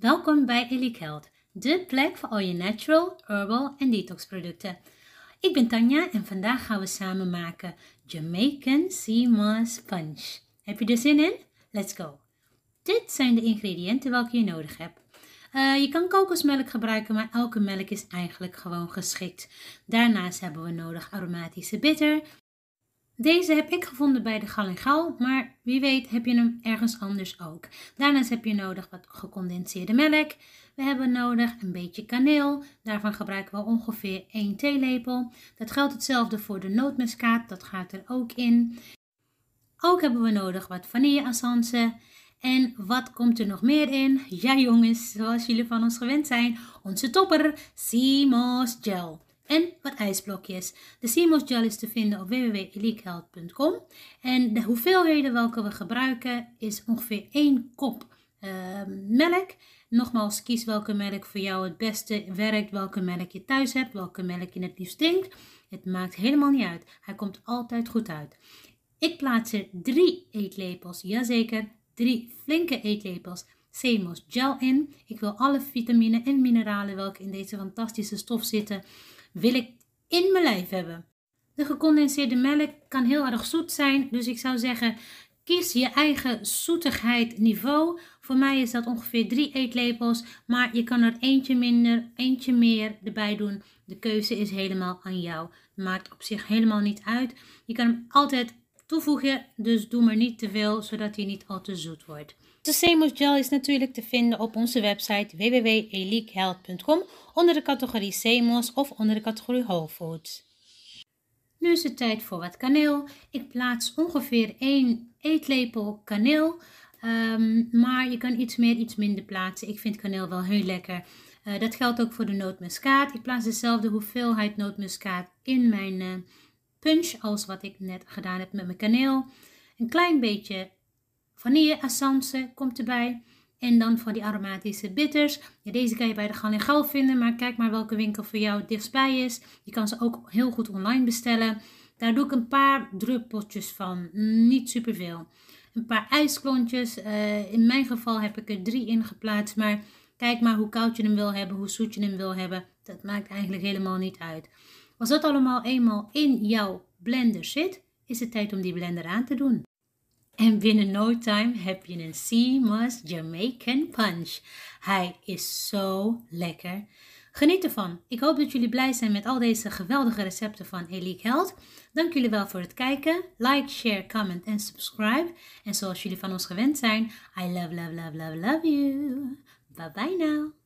Welkom bij Elite Health, de plek voor al je natural, herbal en detox producten. Ik ben Tanja en vandaag gaan we samen maken Jamaican Sea Moss Punch. Heb je er zin in? Let's go! Dit zijn de ingrediënten welke je nodig hebt. Uh, je kan kokosmelk gebruiken, maar elke melk is eigenlijk gewoon geschikt. Daarnaast hebben we nodig aromatische bitter, deze heb ik gevonden bij de Gal maar wie weet heb je hem ergens anders ook. Daarnaast heb je nodig wat gecondenseerde melk. We hebben nodig een beetje kaneel. Daarvan gebruiken we ongeveer 1 theelepel. Dat geldt hetzelfde voor de nootmuskaat, dat gaat er ook in. Ook hebben we nodig wat vanilleessence. En wat komt er nog meer in? Ja jongens, zoals jullie van ons gewend zijn, onze topper, Simos Gel en wat ijsblokjes. De CMOS gel is te vinden op www.eliekhealth.com en de hoeveelheden welke we gebruiken is ongeveer 1 kop uh, melk. Nogmaals, kies welke melk voor jou het beste werkt, welke melk je thuis hebt, welke melk je het liefst drinkt. Het maakt helemaal niet uit. Hij komt altijd goed uit. Ik plaats er 3 eetlepels, jazeker, 3 flinke eetlepels CMOS gel in. Ik wil alle vitamine en mineralen welke in deze fantastische stof zitten wil ik in mijn lijf hebben. De gecondenseerde melk kan heel erg zoet zijn, dus ik zou zeggen kies je eigen zoetigheid niveau. Voor mij is dat ongeveer 3 eetlepels, maar je kan er eentje minder, eentje meer erbij doen. De keuze is helemaal aan jou. Maakt op zich helemaal niet uit. Je kan hem altijd toevoegen, dus doe maar niet te veel, zodat hij niet al te zoet wordt. De Semos Gel is natuurlijk te vinden op onze website www.eliehealth.com onder de categorie Semos of onder de categorie Whole Foods. Nu is het tijd voor wat kaneel. Ik plaats ongeveer 1 eetlepel kaneel, um, maar je kan iets meer, iets minder plaatsen. Ik vind kaneel wel heel lekker. Uh, dat geldt ook voor de nootmuskaat. Ik plaats dezelfde hoeveelheid nootmuskaat in mijn uh, punch als wat ik net gedaan heb met mijn kaneel. Een klein beetje vanille-essence komt erbij. En dan voor die aromatische bitters. Deze kan je bij de Gal en Gal vinden, maar kijk maar welke winkel voor jou dichtstbij is. Je kan ze ook heel goed online bestellen. Daar doe ik een paar druppeltjes van, niet superveel. Een paar ijsklontjes. Uh, in mijn geval heb ik er drie in geplaatst, maar kijk maar hoe koud je hem wil hebben, hoe zoet je hem wil hebben. Dat maakt eigenlijk helemaal niet uit. Als dat allemaal eenmaal in jouw blender zit, is het tijd om die blender aan te doen. En binnen no time heb je een Seamus Jamaican Punch. Hij is zo lekker. Geniet ervan. Ik hoop dat jullie blij zijn met al deze geweldige recepten van Elite Health. Dank jullie wel voor het kijken. Like, share, comment en subscribe. En zoals jullie van ons gewend zijn, I love, love, love, love, love you. Bye bye now.